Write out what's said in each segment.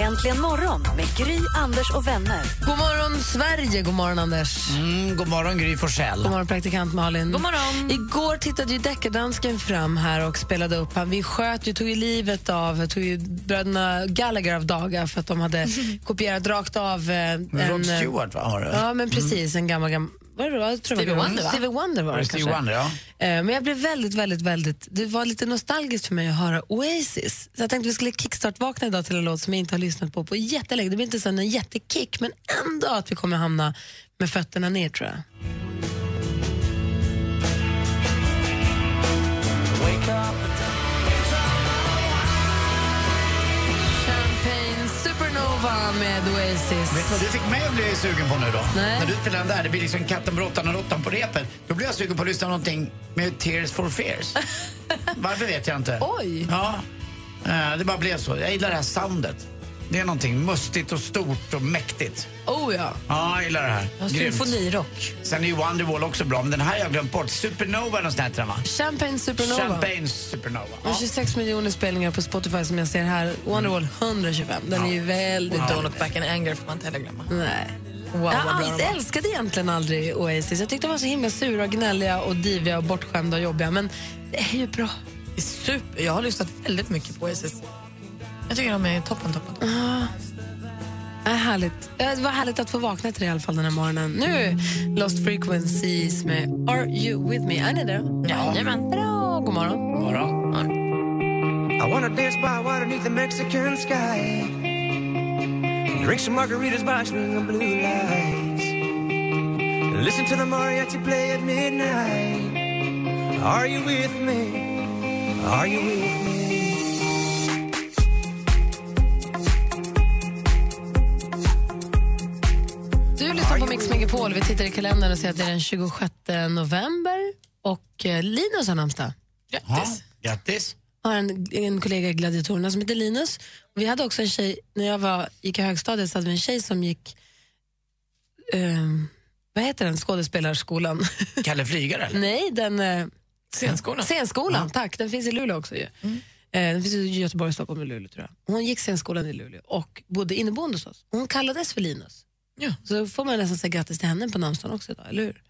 Äntligen morgon med Gry, Anders och vänner. God morgon, Sverige! God morgon, Anders. Mm, god morgon, Gry Forssell. God morgon, praktikant Malin. God morgon. Igår tittade ju deckardansken fram här och spelade upp han. Vi sköt ju, tog ju livet av tog ju bröderna Gallagher av daga för att de hade kopierat rakt av eh, en... Rod Stewart, va? Har du? Ja, men precis. En gammal, gammal vad var det? Tror Stevie Wonder, va? Stevie Wonder var det Stevie kanske. Wonder, ja. Eh, men jag blev väldigt, väldigt, väldigt... Det var lite nostalgiskt för mig att höra Oasis. Så jag tänkte vi skulle kickstart-vakna idag till en låt som jag inte har lyssnat på på jättelänge. Det blir inte sån en jättekick, men ändå att vi kommer hamna med fötterna ner tror jag. Champagne med Oasis. Vet du vad du fick mig att bli sugen på nu då? Nej. När du spelar den där, det blir liksom katten på råttan och råttan på repet. Då blir jag sugen på att lyssna någonting med Tears for Fears. Varför vet jag inte. Oj! Ja, eh, det bara blev så. Jag gillar det här soundet. Det är någonting mustigt och stort och mäktigt. Oh ja. Ja, jag gillar det här. Grymt. Symfonirock. Sen är ju Wonderwall också bra, men den här har jag glömt bort. Supernova eller något sånt va? Champagne Supernova. Champagne Supernova. Ja. 26 miljoner spelningar på Spotify som jag ser här. Wonderwall 125. Den är ju väldigt Ja. dålig. Don't look back in anger får man inte heller glömma. Nej. Wow, jag var. älskade egentligen aldrig Oasis. Jag tyckte de var så himla sura, och gnälliga, och diviga och bortskämda och jobbiga. Men det är ju bra. Det är super. Jag har lyssnat väldigt mycket på Oasis. Jag tycker de är toppen, toppen. Det är härligt. Det var härligt att få vakna till det i alla fall den här morgonen. Nu, Lost Frequencies med Are You With Me. Är ni där? Jajamän. Bra, god morgon. Morgon. I wanna dance by water beneath the Mexican sky. Drink some margaritas by swinging blue lights. Listen to the mariachi play at midnight. Are you with me? Are you with me? Lyssnar på Mix Megapol. Vi tittar i kalendern och ser att det är den 26 november. Och eh, Linus har namnsdag. Ja, Grattis. grattis. Jag har en, en kollega i Gladiatorerna som heter Linus. Vi hade också en tjej, när jag var, gick i högstadiet så hade vi en tjej som gick, ehm, vad heter den, skådespelarskolan? Kalle Flygare? Nej, den... Eh, Scenskolan. Scenskolan, tack. Den finns i Luleå också ju. Mm. Eh, den finns i Göteborg, Stockholm och Luleå tror jag. Hon gick scenskolan i Luleå och bodde inneboende hos oss. Hon kallades för Linus. Ja. Så får man nästan säga grattis till henne på namnsdagen också idag, eller hur?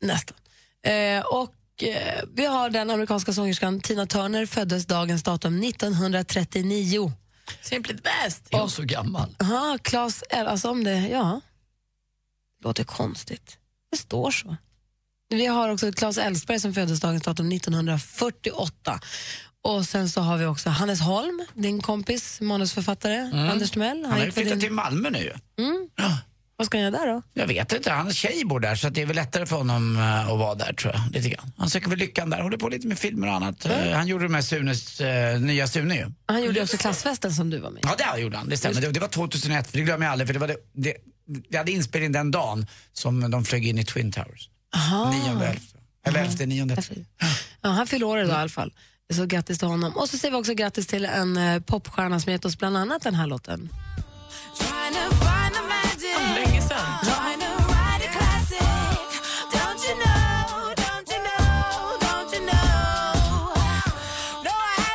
Nästan. Eh, och eh, vi har den amerikanska sångerskan Tina Turner, föddes dagens datum 1939. Simply the best. Jag är så gammal. Aha, Claes alltså om det, ja. Låter konstigt. Det står så. Vi har också Claes Elfsberg som föddes dagens datum 1948. Och sen så har vi också Hannes Holm, din kompis, manusförfattare, Anders Timell. Mm. Han har ju flyttat in- till Malmö nu ju. Vad ska han göra där då? Jag vet inte, hans tjej bor där så det är väl lättare för honom eh, att vara där tror jag. Lite grann. Han söker väl lyckan där, håller på lite med filmer och annat. Eh, Han gjorde med Sunes, eh, nya Sune ju. Han gjorde också klassfesten som du var med i. Ja det gjorde han, det stämmer. Det, det var 2001, för det glömmer jag aldrig för det var det, det, det hade inspelning den dagen som de flög in i Twin Towers. Aha. Nionde, elfte. Eller elfte, nionde. Ja, han fyller år idag i alla fall. Så grattis till honom. Och så säger vi också grattis till en eh, popstjärna som gett oss bland annat den här låten. Länge sedan.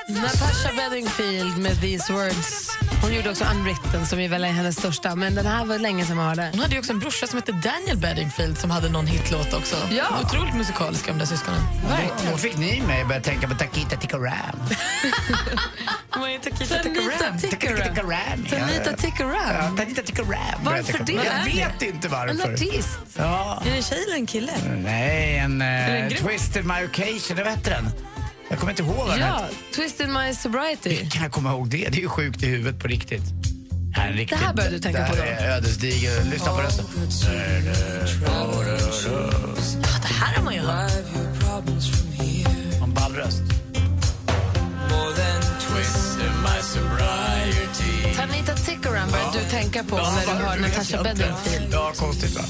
Natasha Bedingfield med These Words. Hon gjorde också Unwritten som är väl är hennes största, men den här var länge sedan man hörde. Hon hade ju också en brorsa som hette Daniel Bedingfield som hade någon hitlåt också. Ja. Otroligt musikaliska de där syskonen. Då, då fick ni mig att börja tänka på Takita Tikaram. Vad är Takita Tikaram? Tanita Tikaram. Varför det? Jag vet inte En varför. artist. Ja. Är det en tjej eller en kille? Nej, en det en uh, grupp? Twisted My Occasion, vad hette den? Jag kommer inte ihåg vad den Ja, hette. Twisted My Sobriety. Hur kan jag komma ihåg det? Det är ju sjukt i huvudet på riktigt. Det här, är en riktigt, Det här börjar du tänka det på här då? är ödesdiger. Lyssna på rösten. Ja, det här har man ju hört. En ball röst. More than Twisted my sobriety Tanita Tickeram börjar du tänka på när du hör Natasha Bedingfield. Ja, konstigt va?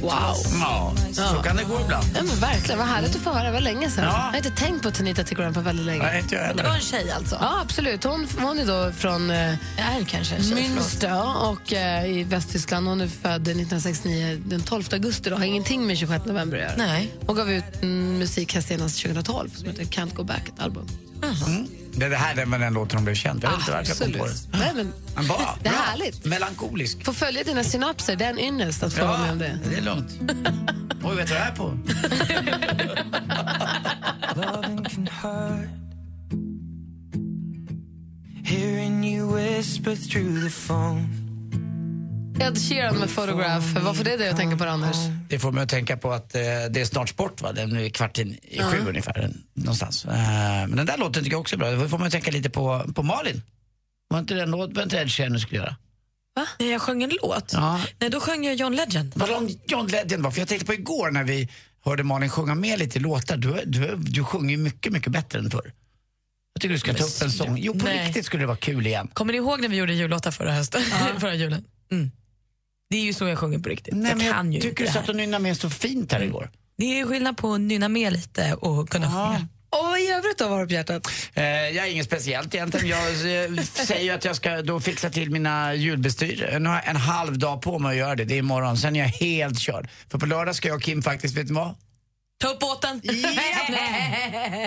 Wow. Ja, så kan det gå ibland. Ja, men verkligen, vad härligt att få höra. Det var länge sedan. Ja. Jag har inte tänkt på Tanita Tickeram på väldigt länge. Nej, inte jag Det heller. var en tjej alltså? Ja, absolut. Hon, hon är då från eh, Är kanske en tjej. förlåt. Münster och, eh, i Västtyskland. Hon är född 1969, den 12 augusti. Då. Har ingenting med 26 november att göra. Nej. Hon gav ut mm, musik här senast 2012 som heter Can't Go Back, ett album. Det är det här den var den låten de blev känd. Jag vet inte varför jag kom på det. Absolut. Nej, men, Men bara, Det är bra. härligt. Melankolisk. få följa dina synapser, det är en ynnest att få vara med om det. det är lugnt. Oj, vet du vad det är på? Hearing you whisper through the phone. Ed Sheeran med Photograph. Vad får det dig att tänka på, Anders? Det får mig att tänka på att eh, det är snart sport, va? Den är kvart i, i sju ungefär, en- någonstans. Eh, men den där låten tycker jag också är bra. Det får mig att tänka lite på, på Malin. Var inte den låt, var inte Ed Sheeran du skulle göra? Nej, jag sjöng en låt. Ja. Nej, då sjöng jag John Legend. Vad lång John Legend var, för jag tänkte på igår när vi hörde Malin sjunga med lite i låtar. Du, du, du sjunger ju mycket, mycket bättre än förr. Jag tycker du ska ta upp en sång. Jo, på Nej. riktigt skulle det vara kul igen. Kommer ni ihåg när vi gjorde jullåtar förra hösten? förra julen? Mm. Det är ju så jag sjunger på riktigt. Nej, men jag kan ju jag tycker inte du satt och nynnade med så fint här igår. Det är skillnad på att nynna med lite och kunna sjunga. Och vad i övrigt då, vad har du på hjärtat? Eh, jag är inget speciellt egentligen. Jag eh, säger ju att jag ska då fixa till mina julbestyr. Nu har jag en halv dag på mig att göra det. Det är imorgon. Sen är jag helt körd. För på lördag ska jag och Kim faktiskt, vet ni vad? Ta upp båten!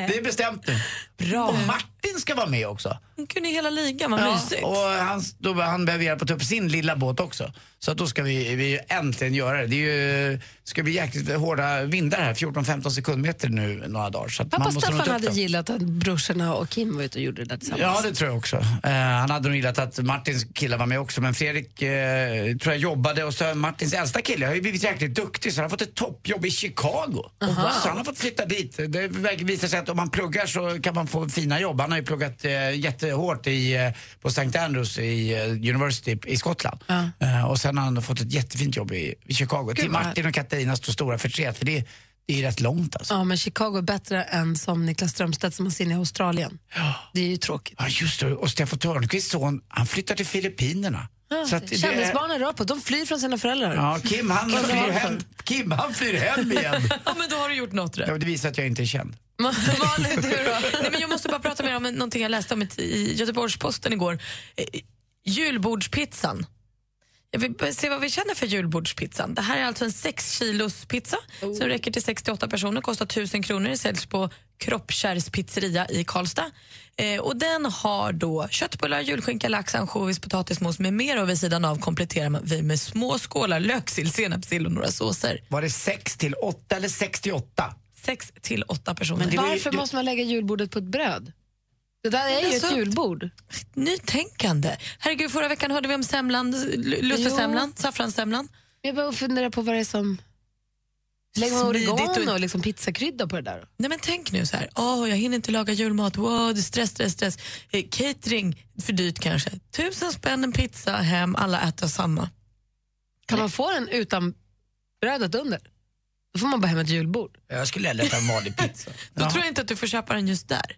Det är bestämt nu. Bra. Och Martin ska vara med också. Hon kunde hela ligan, vad Ja, mysigt. och han, då, han behöver hjälp att ta upp sin lilla båt också. Så att då ska vi, vi äntligen göra det. Det är ju, ska bli jäkligt hårda vindar här, 14-15 sekundmeter nu några dagar. Så att Pappa man måste Staffan hade dem. gillat att brorsorna och Kim var ute och gjorde det där tillsammans. Ja, det tror jag också. Eh, han hade nog gillat att Martins killar var med också, men Fredrik eh, tror jag jobbade och så Martins äldsta kille har ju blivit jäkligt duktig så han har fått ett toppjobb i Chicago. Så han har fått flytta dit. Det verkar- visar sig att om man pluggar så kan man få fina jobb. Han har ju pluggat eh, jättehårt i, eh, på St. Andrews i eh, University i Skottland. Eh, och sen har han fått ett jättefint jobb i, i Chicago. Till vad Martin och Katarinas står stora förtret, för det, det är rätt långt alltså. Ja, men Chicago är bättre än som Niklas Strömstedt som har sin i Australien. Det är ju tråkigt. Ja, just det. Och Steffo Törnqvists son, han flyttar till Filippinerna. Så det- Kändisbarnen rör på, de flyr från sina föräldrar. Ja, Kim han, flyr hem, Kim han flyr hem igen. Ja, men då har du gjort något rätt. Ja, det visar att jag inte är känd. Malin, du då? Nej, men jag måste bara prata mer om en- någonting jag läste om i- i Göteborgs-Posten igår. Eh, julbordspizzan. Bara se vad vi känner för julbordspizzan. Det här är alltså en 6 kilos pizza som räcker till 68 personer, kostar 1000 kronor, säljs på Kroppkärrs pizzeria i Karlstad. Eh, och den har då köttbullar, julskinka, lax, ansjovis, potatismos med mer och vid sidan av kompletterar vi med små skålar löksill, senapssill och några såser. Var det 6 till 8 eller 68? 6 till 8 personer. det var ju- Varför det- måste man lägga julbordet på ett bröd? Det där är ju det är ett julbord. Nytänkande. Herregud, förra veckan hörde vi om semlan, lussesemlan, saffranssemlan. Jag bara funderar på vad det är som... Lägger man Smidigt oregano och- och liksom pizzakrydda på det där? Nej men tänk nu så här, åh jag hinner inte laga julmat, wow, det är stress, stress, stress. Eh, catering, för dyrt kanske. Tusen spänn en pizza hem, alla äter samma. Kan man få den utan brödet under? Då får man bara hem ett julbord. Jag skulle hellre äta en vanlig pizza. Då Ja. tror jag inte att du får köpa den just där.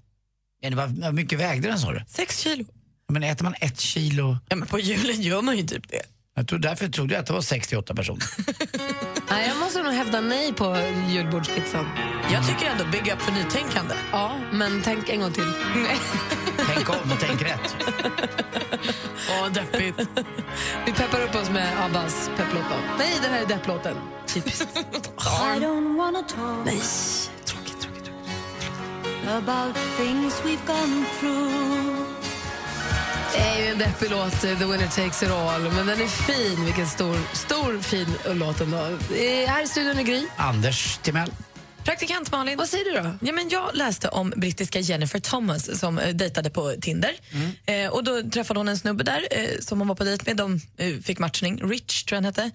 Var, hur mycket vägde den sa du? Sex kilo. Men äter man ett kilo? Ja men på julen gör man ju typ det. Jag tror, därför trodde jag att det var 68 personer. Nej, jag måste nog hävda nej på julbordspizzan. Jag tycker ändå big up för nytänkande. Ja, men tänk en gång till. tänk om och tänk rätt. Åh, deppigt. Vi peppar upp oss med Abbas pepplåt. Nej, den här är depplåten. Typiskt. I don't wanna talk Nej. About things we've gone through. Det är ju en deppig låt, The Winner Takes It All, men den är fin. Vilken stor, stor fin låt ändå. Eh, Här i studion är Gry. Anders Timell. Praktikant Malin. Vad säger du då? Ja, men jag läste om brittiska Jennifer Thomas som eh, dejtade på Tinder. Eh, och Då träffade hon en snubbe där eh, som hon var på dejt med. De eh, fick matchning, Rich tror jag han hette.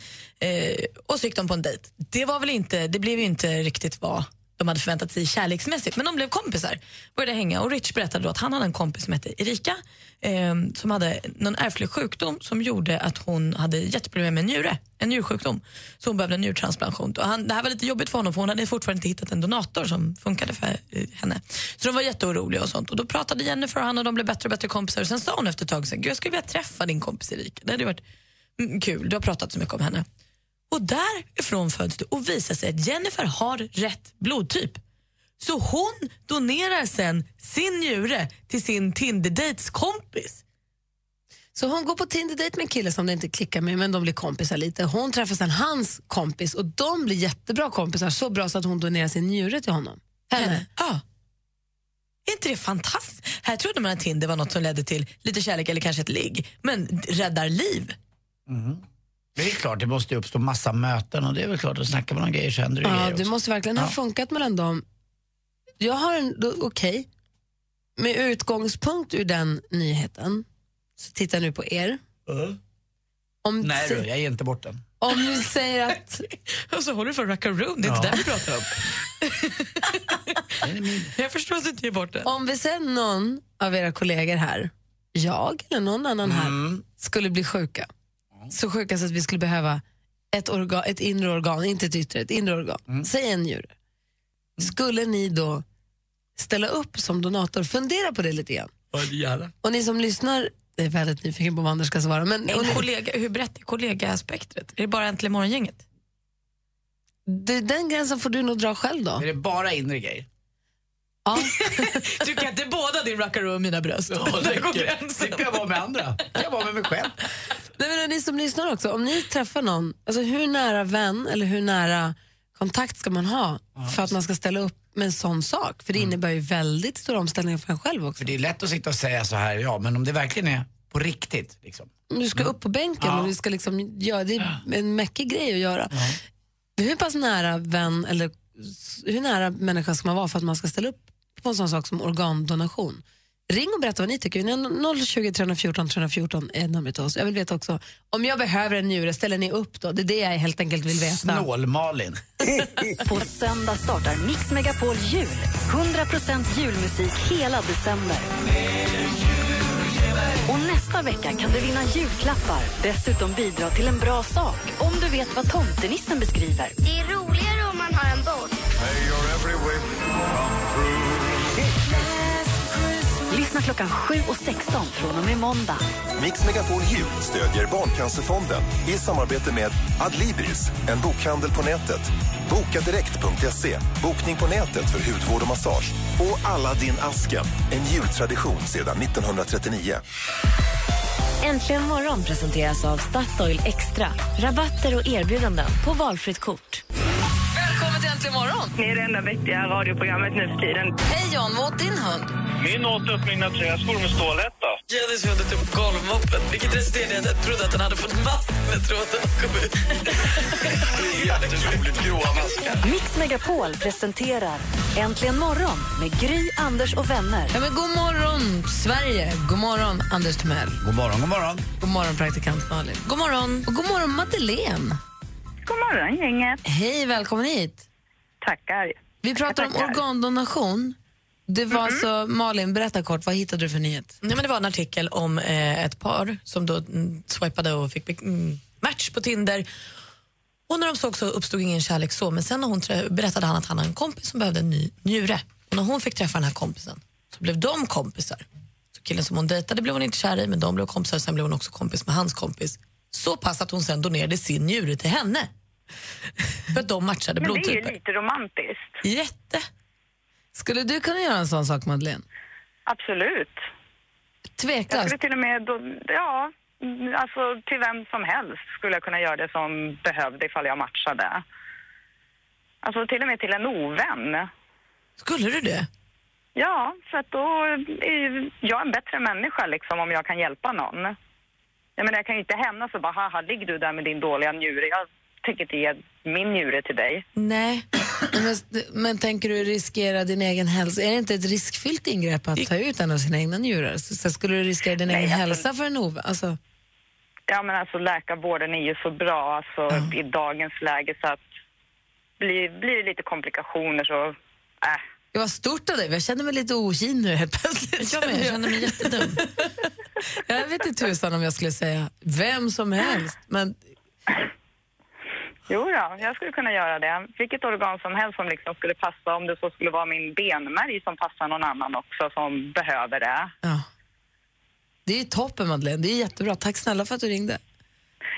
Eh, och så gick de på en dejt. Det, var väl inte, det blev ju inte riktigt vad de hade förväntat sig kärleksmässigt. Men de blev kompisar, började hänga. Och Rich berättade då att han hade en kompis som hette Erika eh, som hade någon ärftlig sjukdom som gjorde att hon hade jätteproblem med en njure, en njursjukdom. Så hon behövde en njurtransplantation. Och han, det här var lite jobbigt för honom för hon hade fortfarande inte hittat en donator som funkade för eh, henne. Så de var jätteoroliga och sånt. Och då pratade Jennifer och han och de blev bättre och bättre kompisar. Och sen sa hon efter ett tag, "Gud, jag skulle vilja träffa din kompis Erika. Det hade varit mm, kul, du har pratat så mycket om henne. Och därifrån föds det och visar sig att Jennifer har rätt blodtyp. Så hon donerar sen sin njure till sin Tinder-dates kompis. Så hon går på Tinder-date med en kille som det inte klickar med, men de blir kompisar lite. Hon träffar sen hans kompis och de blir jättebra kompisar, så bra så att hon donerar sin njure till honom. Henne. Ja. Är inte det fantastiskt? Här trodde man att Tinder var något som ledde till lite kärlek eller kanske ett ligg, men räddar liv. Det är klart, det måste ju uppstå massa möten och det är väl klart, att snackar man om grejer så händer det Ja, grejer det också. måste verkligen ha Ja. funkat mellan dem. Jag har en, då- okej, med utgångspunkt ur den nyheten så tittar jag nu på er. Om, Nej du, jag ger inte bort den. om ni säger att Och så håller du för Rackaroon, det är inte Ja. det vi pratar om. jag förstår att du inte ger bort det. Om vi ser någon av era kollegor här, jag eller någon annan här, Mm. skulle bli sjuka. Så sjuka så att vi skulle behöva ett, organ, ett inre organ, inte ett yttre, ett inre organ. Mm. Säg en njure. Skulle ni då ställa upp som donator? Fundera på det lite grann. Och ni som lyssnar, jag är väldigt nyfiken på vad Anders ska svara. Men, En ni, kollega, hur brett är kollegaspektret? Är det bara Äntligen morgongänget? det, den gränsen får du nog dra själv då. Är det bara inre grejer? Ja. Du kan inte båda din Rackaroo och mina bröst? Ja, Där det går gränsen. det kan jag vara med andra. Det kan jag vara med mig själv. Nej, men ni som lyssnar också, om ni träffar någon, alltså hur nära vän eller hur nära kontakt ska man ha för att man ska ställa upp med en sån sak? För det innebär ju väldigt stora omställningar för en själv också. För det är lätt att sitta och säga så här, ja men om det verkligen är på riktigt. Liksom. Du ska upp på bänken Ja. och du ska liksom göra, det är en mäckig grej att göra. Hur pass nära vän eller hur nära människa ska man vara för att man ska ställa upp på en sån sak som organdonation? Ring och berätta vad ni tycker. Ni- 020 314 314 är numret till oss. Jag vill veta också, om jag behöver en njure, ställer ni upp då? Det är det jag helt enkelt vill veta. Snål-Malin. På söndag startar Mix Megapol Jul. 100% julmusik hela december. Och nästa vecka kan du vinna julklappar. Dessutom bidra till en bra sak om du vet vad tomtenissen beskriver. Det är roligare om man har en båt. Lyssna klockan 7 och 16 från och med måndag. Mix Megapol Jul stödjer Barncancerfonden i samarbete med Adlibris, en bokhandel på nätet. Bokadirekt.se, bokning på nätet för hudvård och massage. Och Aladdin-asken, en jultradition sedan 1939. Äntligen morgon presenteras av Statoil Extra. Rabatter och erbjudanden på valfritt kort. Välkommen till Äntligen morgon! Ni är det enda vettiga radioprogrammet nu för tiden. Hej John, vad åt din hund? Min åt upp mina träskor med stålhätta. Jennys hund tog upp golvmoppen, vilket resulterade i att jag trodde att den hade fått mask när tråden kom ut. Jätteroligt gråa maskar. Mix Megapol presenterar Äntligen morgon med Gry, Anders och vänner. Ja, men god morgon, Sverige! God morgon, Anders Timell. God morgon, god morgon. God morgon, praktikant Malin. God morgon. Och god morgon, Madeleine. God morgon, gänget. Hej, välkommen hit. Tackar. Vi pratar om tackar. organdonation. Det var alltså, Malin, berätta kort, vad hittade du för nyhet? Nej, men det var en artikel om eh, ett par som då mm, swipade och fick mm, match på Tinder. Och när de såg så uppstod ingen kärlek så, men sen när hon berättade han att han hade en kompis som behövde en ny njure. Och när hon fick träffa den här kompisen så blev de kompisar. Så killen som hon dejtade blev hon inte kär i, men de blev kompisar. Sen blev hon också kompis med hans kompis. Så pass att hon sen donerade sin njure till henne. För att de matchade Men det är ju blodtyper. lite romantiskt. Jätte. Skulle du kunna göra en sån sak, Madeleine? Absolut. Jag Tveklöst. skulle till och med, då, ja, alltså till vem som helst skulle jag kunna göra det som behövde ifall jag matchade. Alltså till och med till en ovän. Skulle du det? Ja, för att då är jag en bättre människa liksom om jag kan hjälpa någon. Jag menar, jag kan ju inte hämnas och bara, haha, ligger du där med din dåliga njure? Jag tänker inte ge min njure till dig. Nej. Men, men tänker du riskera din egen hälsa? Är det inte ett riskfyllt ingrepp att ta ut en av sina egna njurar? Så, så skulle du riskera din Nej, egen alltså- hälsa för en ovän? Alltså, Ja, men alltså läkarvården är ju så bra alltså, i dagens läge så att blir, blir det lite komplikationer så Det var stort av dig. Jag känner mig lite okin nu helt plötsligt. Jag med, jag känner mig jättedum. jag vet inte tusan om jag skulle säga vem som helst. Men Jo, ja, jag skulle kunna göra det. Vilket organ som helst som liksom skulle passa, om det så skulle vara min benmärg som passar någon annan också som behöver det. det är toppen Madeleine. Det är jättebra. Tack snälla för att du ringde.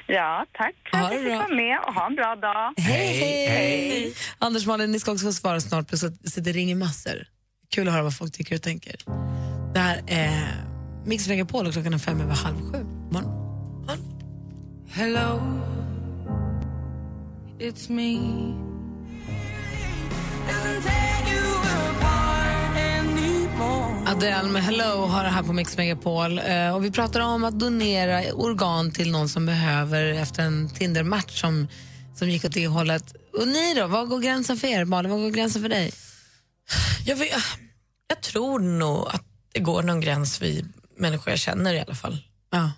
Ja, tack för Ha att jag fick vara med och ha en bra dag. Hej, hej. Anders Malin, ni ska också få svara snart, så det ringer massor. Kul att höra vad folk tycker och tänker. Det här är Mix Megapol och klockan är fem över halv sju. Morgon. Hello, it's me. Adele med Hello har det här på Mix Megapol. Eh, och vi pratar om att donera organ till någon som behöver efter en Tinder-match som, som gick åt det hållet. Och ni då, vad går gränsen för er? Malin, vad går gränsen för dig? Jag, vet, jag tror nog att det går någon gräns vid människor jag känner i alla fall. Ja.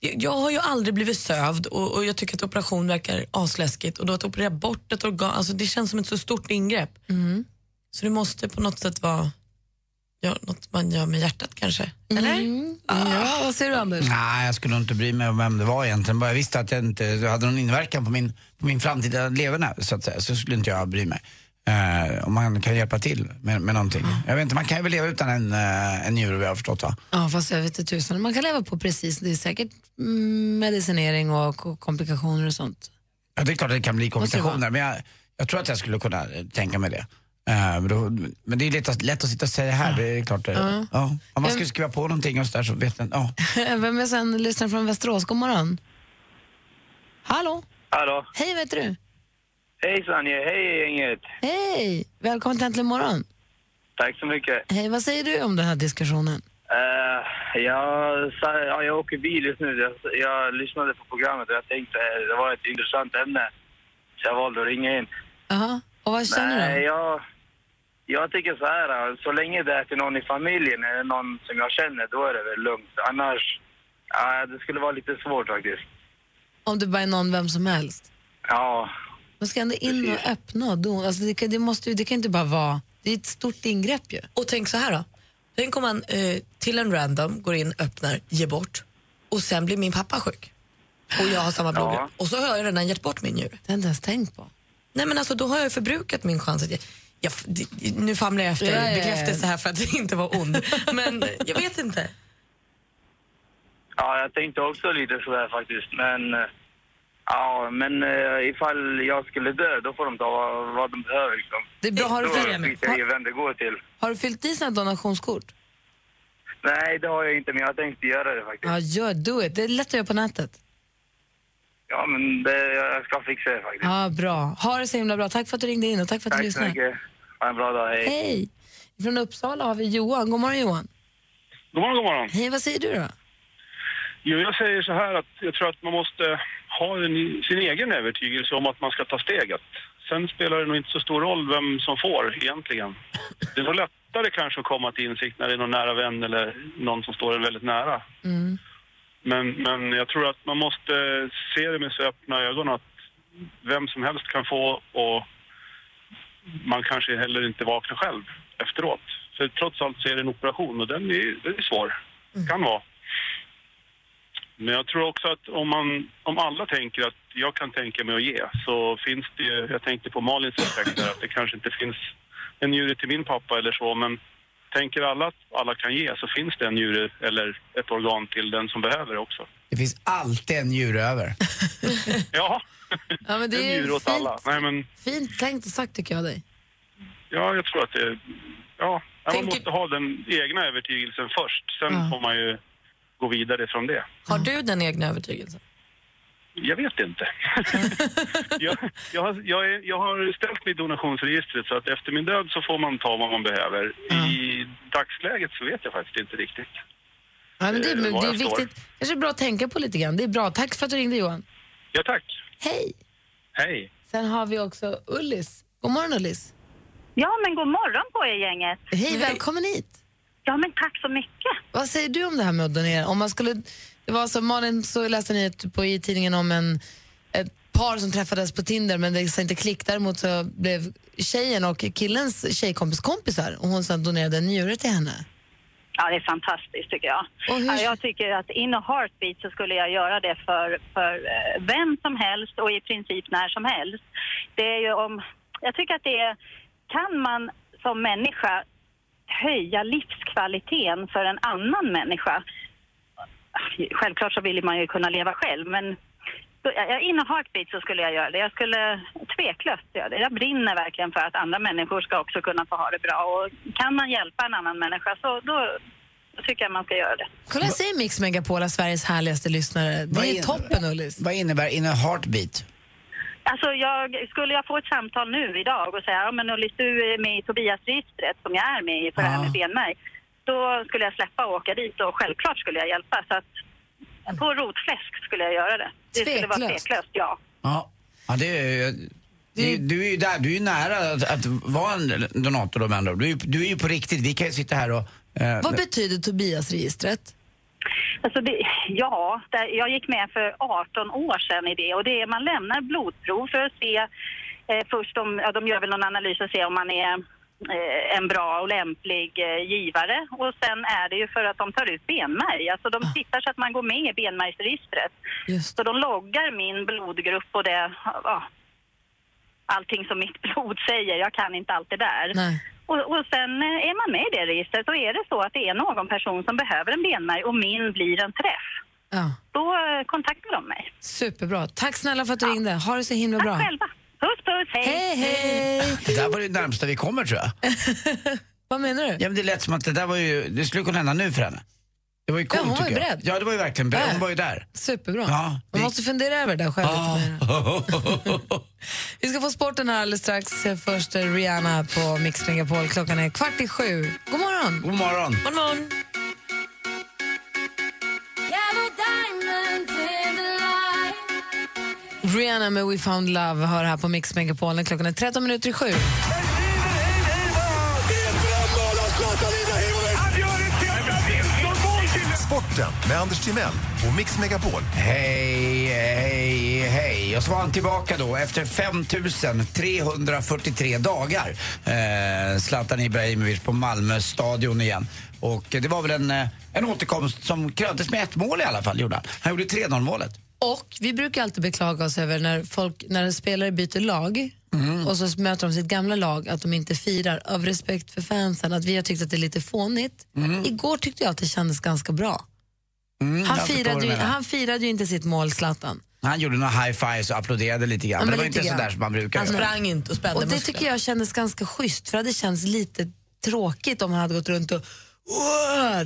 Jag, har ju aldrig blivit sövd och, och jag tycker att operation verkar asläskigt och då att operera bort ett organ, alltså det känns som ett så stort ingrepp. Mm. Så det måste på något sätt vara ja, något man gör med hjärtat kanske. Eller? Mm. Ja, vad säger du Anders? Nej, jag skulle inte bry mig om vem det var egentligen. Bara jag visste att jag inte hade någon inverkan på min, på min framtida leverne så att säga, så skulle inte jag bry mig. Eh, om man kan hjälpa till med, med någonting. Jag vet inte, man kan ju väl leva utan en, uh, en njure vad jag har förstått va? Ja, fast jag vet inte tusan. Man kan leva på precis, det är säkert mm, medicinering och komplikationer och sånt. Ja, det är klart att det kan bli komplikationer men jag, jag tror att jag skulle kunna eh, tänka mig det. Eh, men, då, men det är lätt att, lätt att sitta och säga här, det är klart. eh, Ja. Ja. Om man skulle skriva på någonting och så där så vet man, ja. Vem är sen lyssnar från Västerås? God morgon. Hallå? Hallå. Hej, vad heter du? Hej Sanje, hej gänget. Hej! Välkommen till Äntligen morgon. Tack så mycket. Hej, vad säger du om den här diskussionen? Uh, jag, ja, jag åker bil just nu. Jag, jag lyssnade på programmet och jag tänkte eh, det var ett intressant ämne. Så jag valde att ringa in. Jaha, och vad känner Nej, du? jag, jag tycker så här. eh, Så länge det är till någon i familjen eller någon som jag känner, då är det väl lugnt. Annars, ja, det skulle vara lite svårt faktiskt. Om du bara är någon, vem som helst? Ja, Man ska ändå in och öppna och dona. Alltså det, kan, det, måste, det kan inte bara vara... Det är ett stort ingrepp ju. Och tänk så här då. Tänk om man eh, till en random går in, öppnar, ger bort och sen blir min pappa sjuk. Och jag har samma blodgrupp. Och så har jag redan gett bort min njure. Det har jag inte ens tänkt på. Nej men alltså då har jag förbrukat min chans att ge. Jag, det- nu famlar jag efter Ja, ja, ja. bekräftelse här för att inte vara ond. Men jag vet inte. ja, jag tänkte också lite sådär faktiskt. Men, eh, ja, men eh, ifall jag skulle dö, då får de ta vad, vad de behöver liksom. Det är bra. Har du fyllt- i vem det går till. Har du fyllt i sina donationskort? Nej, det har jag inte, men jag tänkte göra det faktiskt. Ja, gör do it. Det är lätt att göra på nätet. Ja, men det, jag ska fixa det faktiskt. Ja, bra. Ha det så himla bra. Tack för att du ringde in och tack för att du Tack så lyssnade. mycket. Ha en bra dag, hej. Hej! Från Uppsala har vi Johan. God morgon Johan. God morgon, god morgon. Hej, vad säger du då? Jo, jag säger så här att jag tror att man måste ha en, sin egen övertygelse om att man ska ta steget. Sen spelar det nog inte så stor roll vem som får egentligen. Det är nog lättare kanske att komma till insikt när det är någon nära vän eller någon som står en väldigt nära. Mm. Men, men jag tror att man måste se det med så öppna ögon att vem som helst kan få och man kanske heller inte vaknar själv efteråt. För trots allt så är det en operation och den är, den är svår. Kan vara. Men jag tror också att om, man, om alla tänker att jag kan tänka mig att ge så finns det ju, jag tänkte på Malins aspekt där, att det kanske inte finns en njure till min pappa eller så men tänker alla att alla kan ge så finns det en njure eller ett organ till den som behöver det också. Det finns alltid en njure över. Ja, Ja, men det en är njure åt fint, alla. Nej, men, fint tänkt och sagt tycker jag dig. ja, jag tror att det... Ja, man Tänker- måste ha den egna övertygelsen först. Sen Ja. får man ju gå vidare från det. Har du den egna övertygelsen? Jag vet inte. jag, jag, har, jag, är, jag har ställt mig i donationsregistret så att efter min död så får man ta vad man behöver. I dagsläget så vet jag faktiskt inte riktigt. Ja, men det, Eh, det är viktigt. kanske är bra att tänka på lite grann. Det är bra. Tack för att du ringde Johan. Ja, tack. Hej! Hej. Sen har vi också Ullis. God morgon Ullis. Ja, men god morgon på er gänget. Hej, välkommen hit. Ja, men tack så mycket. Vad säger du om det här med att donera? Om man skulle, det var så, Malin så läste ni på, i tidningen om en, ett par som träffades på Tinder men det sa inte klick. Däremot så blev tjejen och killens tjejkompis kompisar och hon sen donerade en njure till henne. Ja, det är fantastiskt tycker jag. Ja, jag tycker att in a heartbeat så skulle jag göra det för, för eh, vem som helst och i princip när som helst. Det är ju om, jag tycker att det är, kan man som människa höja livskvaliteten för en annan människa. Självklart så vill man ju kunna leva själv men jag- in a heartbeat så skulle jag göra det. Jag skulle tveklöst göra det. Jag brinner verkligen för att andra människor ska också kunna få ha det bra. Och kan man hjälpa en annan människa så då tycker jag man ska göra det. Kolla, jag säger Mix Megapol, är Sveriges härligaste lyssnare. Det Vad är in- toppen, Ullis. Vad innebär in a heartbeat? Alltså jag, skulle jag få ett samtal nu idag och säga ja men Ullis du är med i Tobias-registret som jag är med i för det här med benmärg. Då skulle jag släppa och åka dit och självklart skulle jag hjälpa. Så att på rotfläsk skulle jag göra det. Det skulle vara Tveklöst. ja. Ja, ja det är, det, du är ju där, du är nära att, att vara en donator då med andra du, är ju- du är ju på riktigt, vi kan ju sitta här och... eh, Vad betyder Tobias-registret? Alltså det, ja, där, jag gick med för 18 år sedan i det och det är, man lämnar blodprov för att se eh, först om, ja, de gör väl någon analys och ser om man är eh, en bra och lämplig eh, givare och sen är det ju för att de tar ut benmärg. Alltså de tittar så att man går med i benmärgsregistret. Så de loggar min blodgrupp och det, ja, allting som mitt blod säger. Jag kan inte allt det där. Och, och sen eh, är man med i det registret och är det så att det är någon person som behöver en benmärg och min blir en träff, Ja. då eh, kontaktar de mig. Superbra. Tack snälla för att du ringde. Ha det så himla bra. Tack själva. Puss puss, hej! Hej, hej! Det där var det närmsta vi kommer tror jag. Vad menar du? Ja, men det lät som att det där var ju, det skulle kunna hända nu för henne. Det var ju Ja, coolt hon var ju tycker jag. beredd. Ja, det var ju verkligen beredd. Hon Ja. var ju där. Superbra. Ja, Man måste fundera över det där själv. Vi ska få sporten här alldeles strax. Först är Rihanna på Mix Megapol. Klockan är kvart i sju. God morgon! God morgon! God morgon! Rihanna med We found love hör här på Mix Megapol. Klockan är 13 minuter i sju. Sporten med Anders Timell och Mix Megapol. Hej, hej, hej. Och så var han tillbaka då efter 5343 dagar. Eh, Zlatan Ibrahimovic på Malmö stadion igen. Och det var väl en, eh, en återkomst som kröntes med ett mål i alla fall. Gjorde han. han gjorde 3-0 målet. Och vi brukar alltid beklaga oss över när, folk, när spelare byter lag och så möter de sitt gamla lag att de inte firar av respekt för fansen. Att vi har tyckt att det är lite fånigt. Igår tyckte jag att det kändes ganska bra. Mm, han, firade ju, han firade ju inte sitt mål, Zlatan. Han gjorde några high-fives och applåderade lite grann. Ja, men det men var lite inte grann. sådär som man brukar Han sprang inte och spände Och det muskler. tycker jag kändes ganska schysst för det hade känts lite tråkigt om han hade gått runt och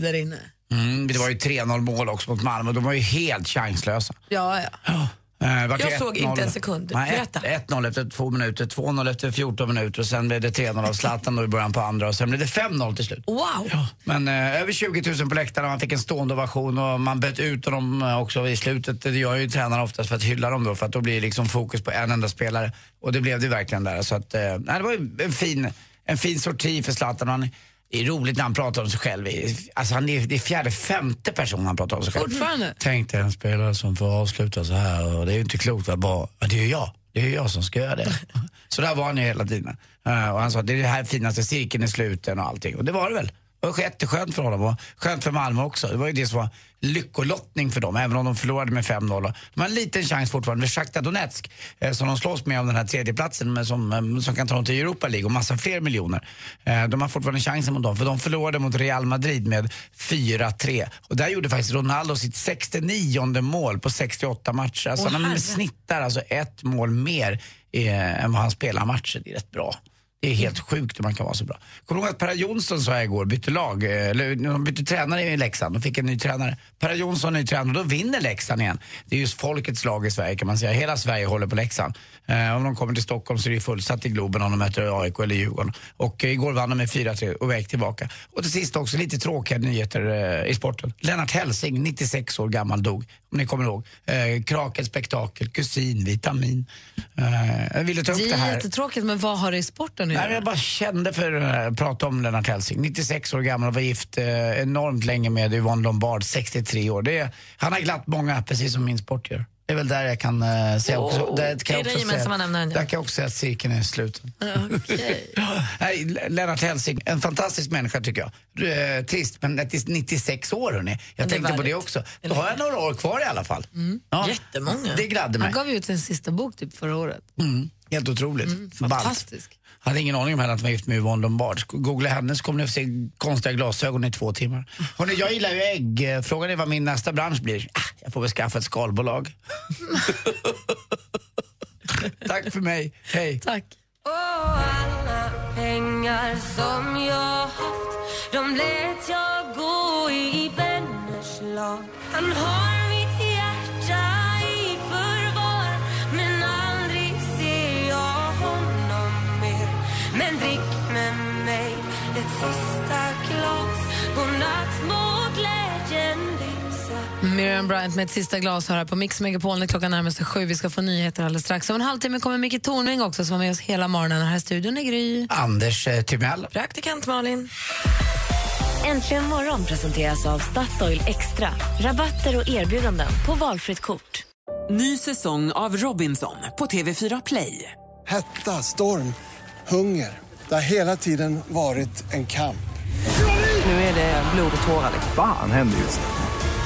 där inne. Mm, det var ju 3-0 mål också mot Malmö. De var ju helt chanslösa. Ja, ja. Vart Jag det såg 1-0. inte en sekund. Nej, Berätta. 1-0 efter två minuter, 2-0 efter 14 minuter och sen blev det 3-0 av Zlatan då i början på andra och sen blev det 5-0 till slut. Wow! Men eh, över 20 000 på läktaren, han fick en stående ovation och man böt ut honom eh, också i slutet. Det gör ju tränarna oftast för att hylla dem då för att då blir det liksom fokus på en enda spelare. Och det blev det verkligen där. Så att, eh, nej, det var en fin, en fin sorti för Zlatan. Han, det är roligt när han pratar om sig själv. Alltså han är, det är fjärde, femte person han pratar om sig själv. Fortfarande? Tänk dig en spelare som får avsluta så här och det är ju inte klokt att bara, ja, det är ju jag. Det är ju jag som ska göra det. så där var han ju hela tiden. Eh, och han sa att det är det här finaste cirkeln i sluten och allting. Och det var det väl. Det var jätteskönt för honom och skönt för Malmö också. Det var ju det som var lyckolottning för dem, även om de förlorade med 5-0. De har en liten chans fortfarande Shakhtar Donetsk eh, som de slåss med om den här tredjeplatsen men som, eh, som kan ta dem till Europa League och massa fler miljoner. Eh, de har fortfarande chansen mot dem för de förlorade mot Real Madrid med 4-3. Och där gjorde faktiskt Ronaldo sitt 69 mål på 68 matcher. Alltså Åh, han snittar alltså ett mål mer eh, än vad han spelar matcher. Det är rätt bra. Det är helt sjukt hur man kan vara så bra. Kommer du ihåg att Per Jonsson sa jag igår, bytte lag, eh, eller de bytte tränare i Leksand, de fick en ny tränare. Per Jonsson ny tränare, då vinner Leksand igen. Det är just folkets lag i Sverige kan man säga. Hela Sverige håller på Leksand. Eh, om de kommer till Stockholm så är det fullsatt i Globen om de möter AIK eller Djurgården. Och eh, igår vann de med 4-3 och väg tillbaka. Och till sist också lite tråkiga nyheter eh, i sporten. Lennart Hellsing, 96 år gammal, dog. Om ni kommer ihåg. Eh, Krakel spektakel, kusin, vitamin. Eh, jag ville ta upp Det det är här. jättetråkigt, men vad har det i sporten att Nej, jag bara kände för att prata om Lennart Hellsing. 96 år gammal och var gift eh, enormt länge med Yvonne Lombard, 63 år. Det han har glatt många, precis som min sport gör. Det är väl där jag kan uh, säga också. Åh, där kan jag också nämnaren, ja. Där kan jag också säga att cirkeln är sluten. Nej, Lennart Hellsing, en fantastisk människa tycker jag. Eh, trist, men 96 år hörni. Jag tänkte på det också. Då har jag några år kvar i alla fall. Ja, Jättemånga. Det gladde mig. Han gav ut sin sista bok typ förra året. Mm, helt otroligt. Ballt. Fantastisk. Hade ingen aning om henne att hon var gift med Yvonne Lombard. Googla henne så kommer ni att se konstiga glasögon i två timmar. Hörrni, jag gillar ju ägg. Frågan är vad min nästa bransch blir. Ah, jag får väl skaffa ett skalbolag. Tack för mig. Hej. Tack. Och alla pengar som jag haft De lät jag gå i vänners lag Han har Bryant med ett sista glas hör här på Mix Megapol när klockan närmar sig sju. Vi ska få nyheter alldeles strax. Om en halvtimme kommer Micke Tornving också som var med oss hela morgonen. Här i studion är Gry. Anders eh, Timell. Praktikant Malin. Äntligen morgon presenteras av Statoil Extra. Rabatter och erbjudanden på valfritt kort. Ny säsong av Robinson på TV4 Play. Hetta, storm, hunger. Det har hela tiden varit en kamp. Nu är det blod och tårar. liksom. Fan händer just nu.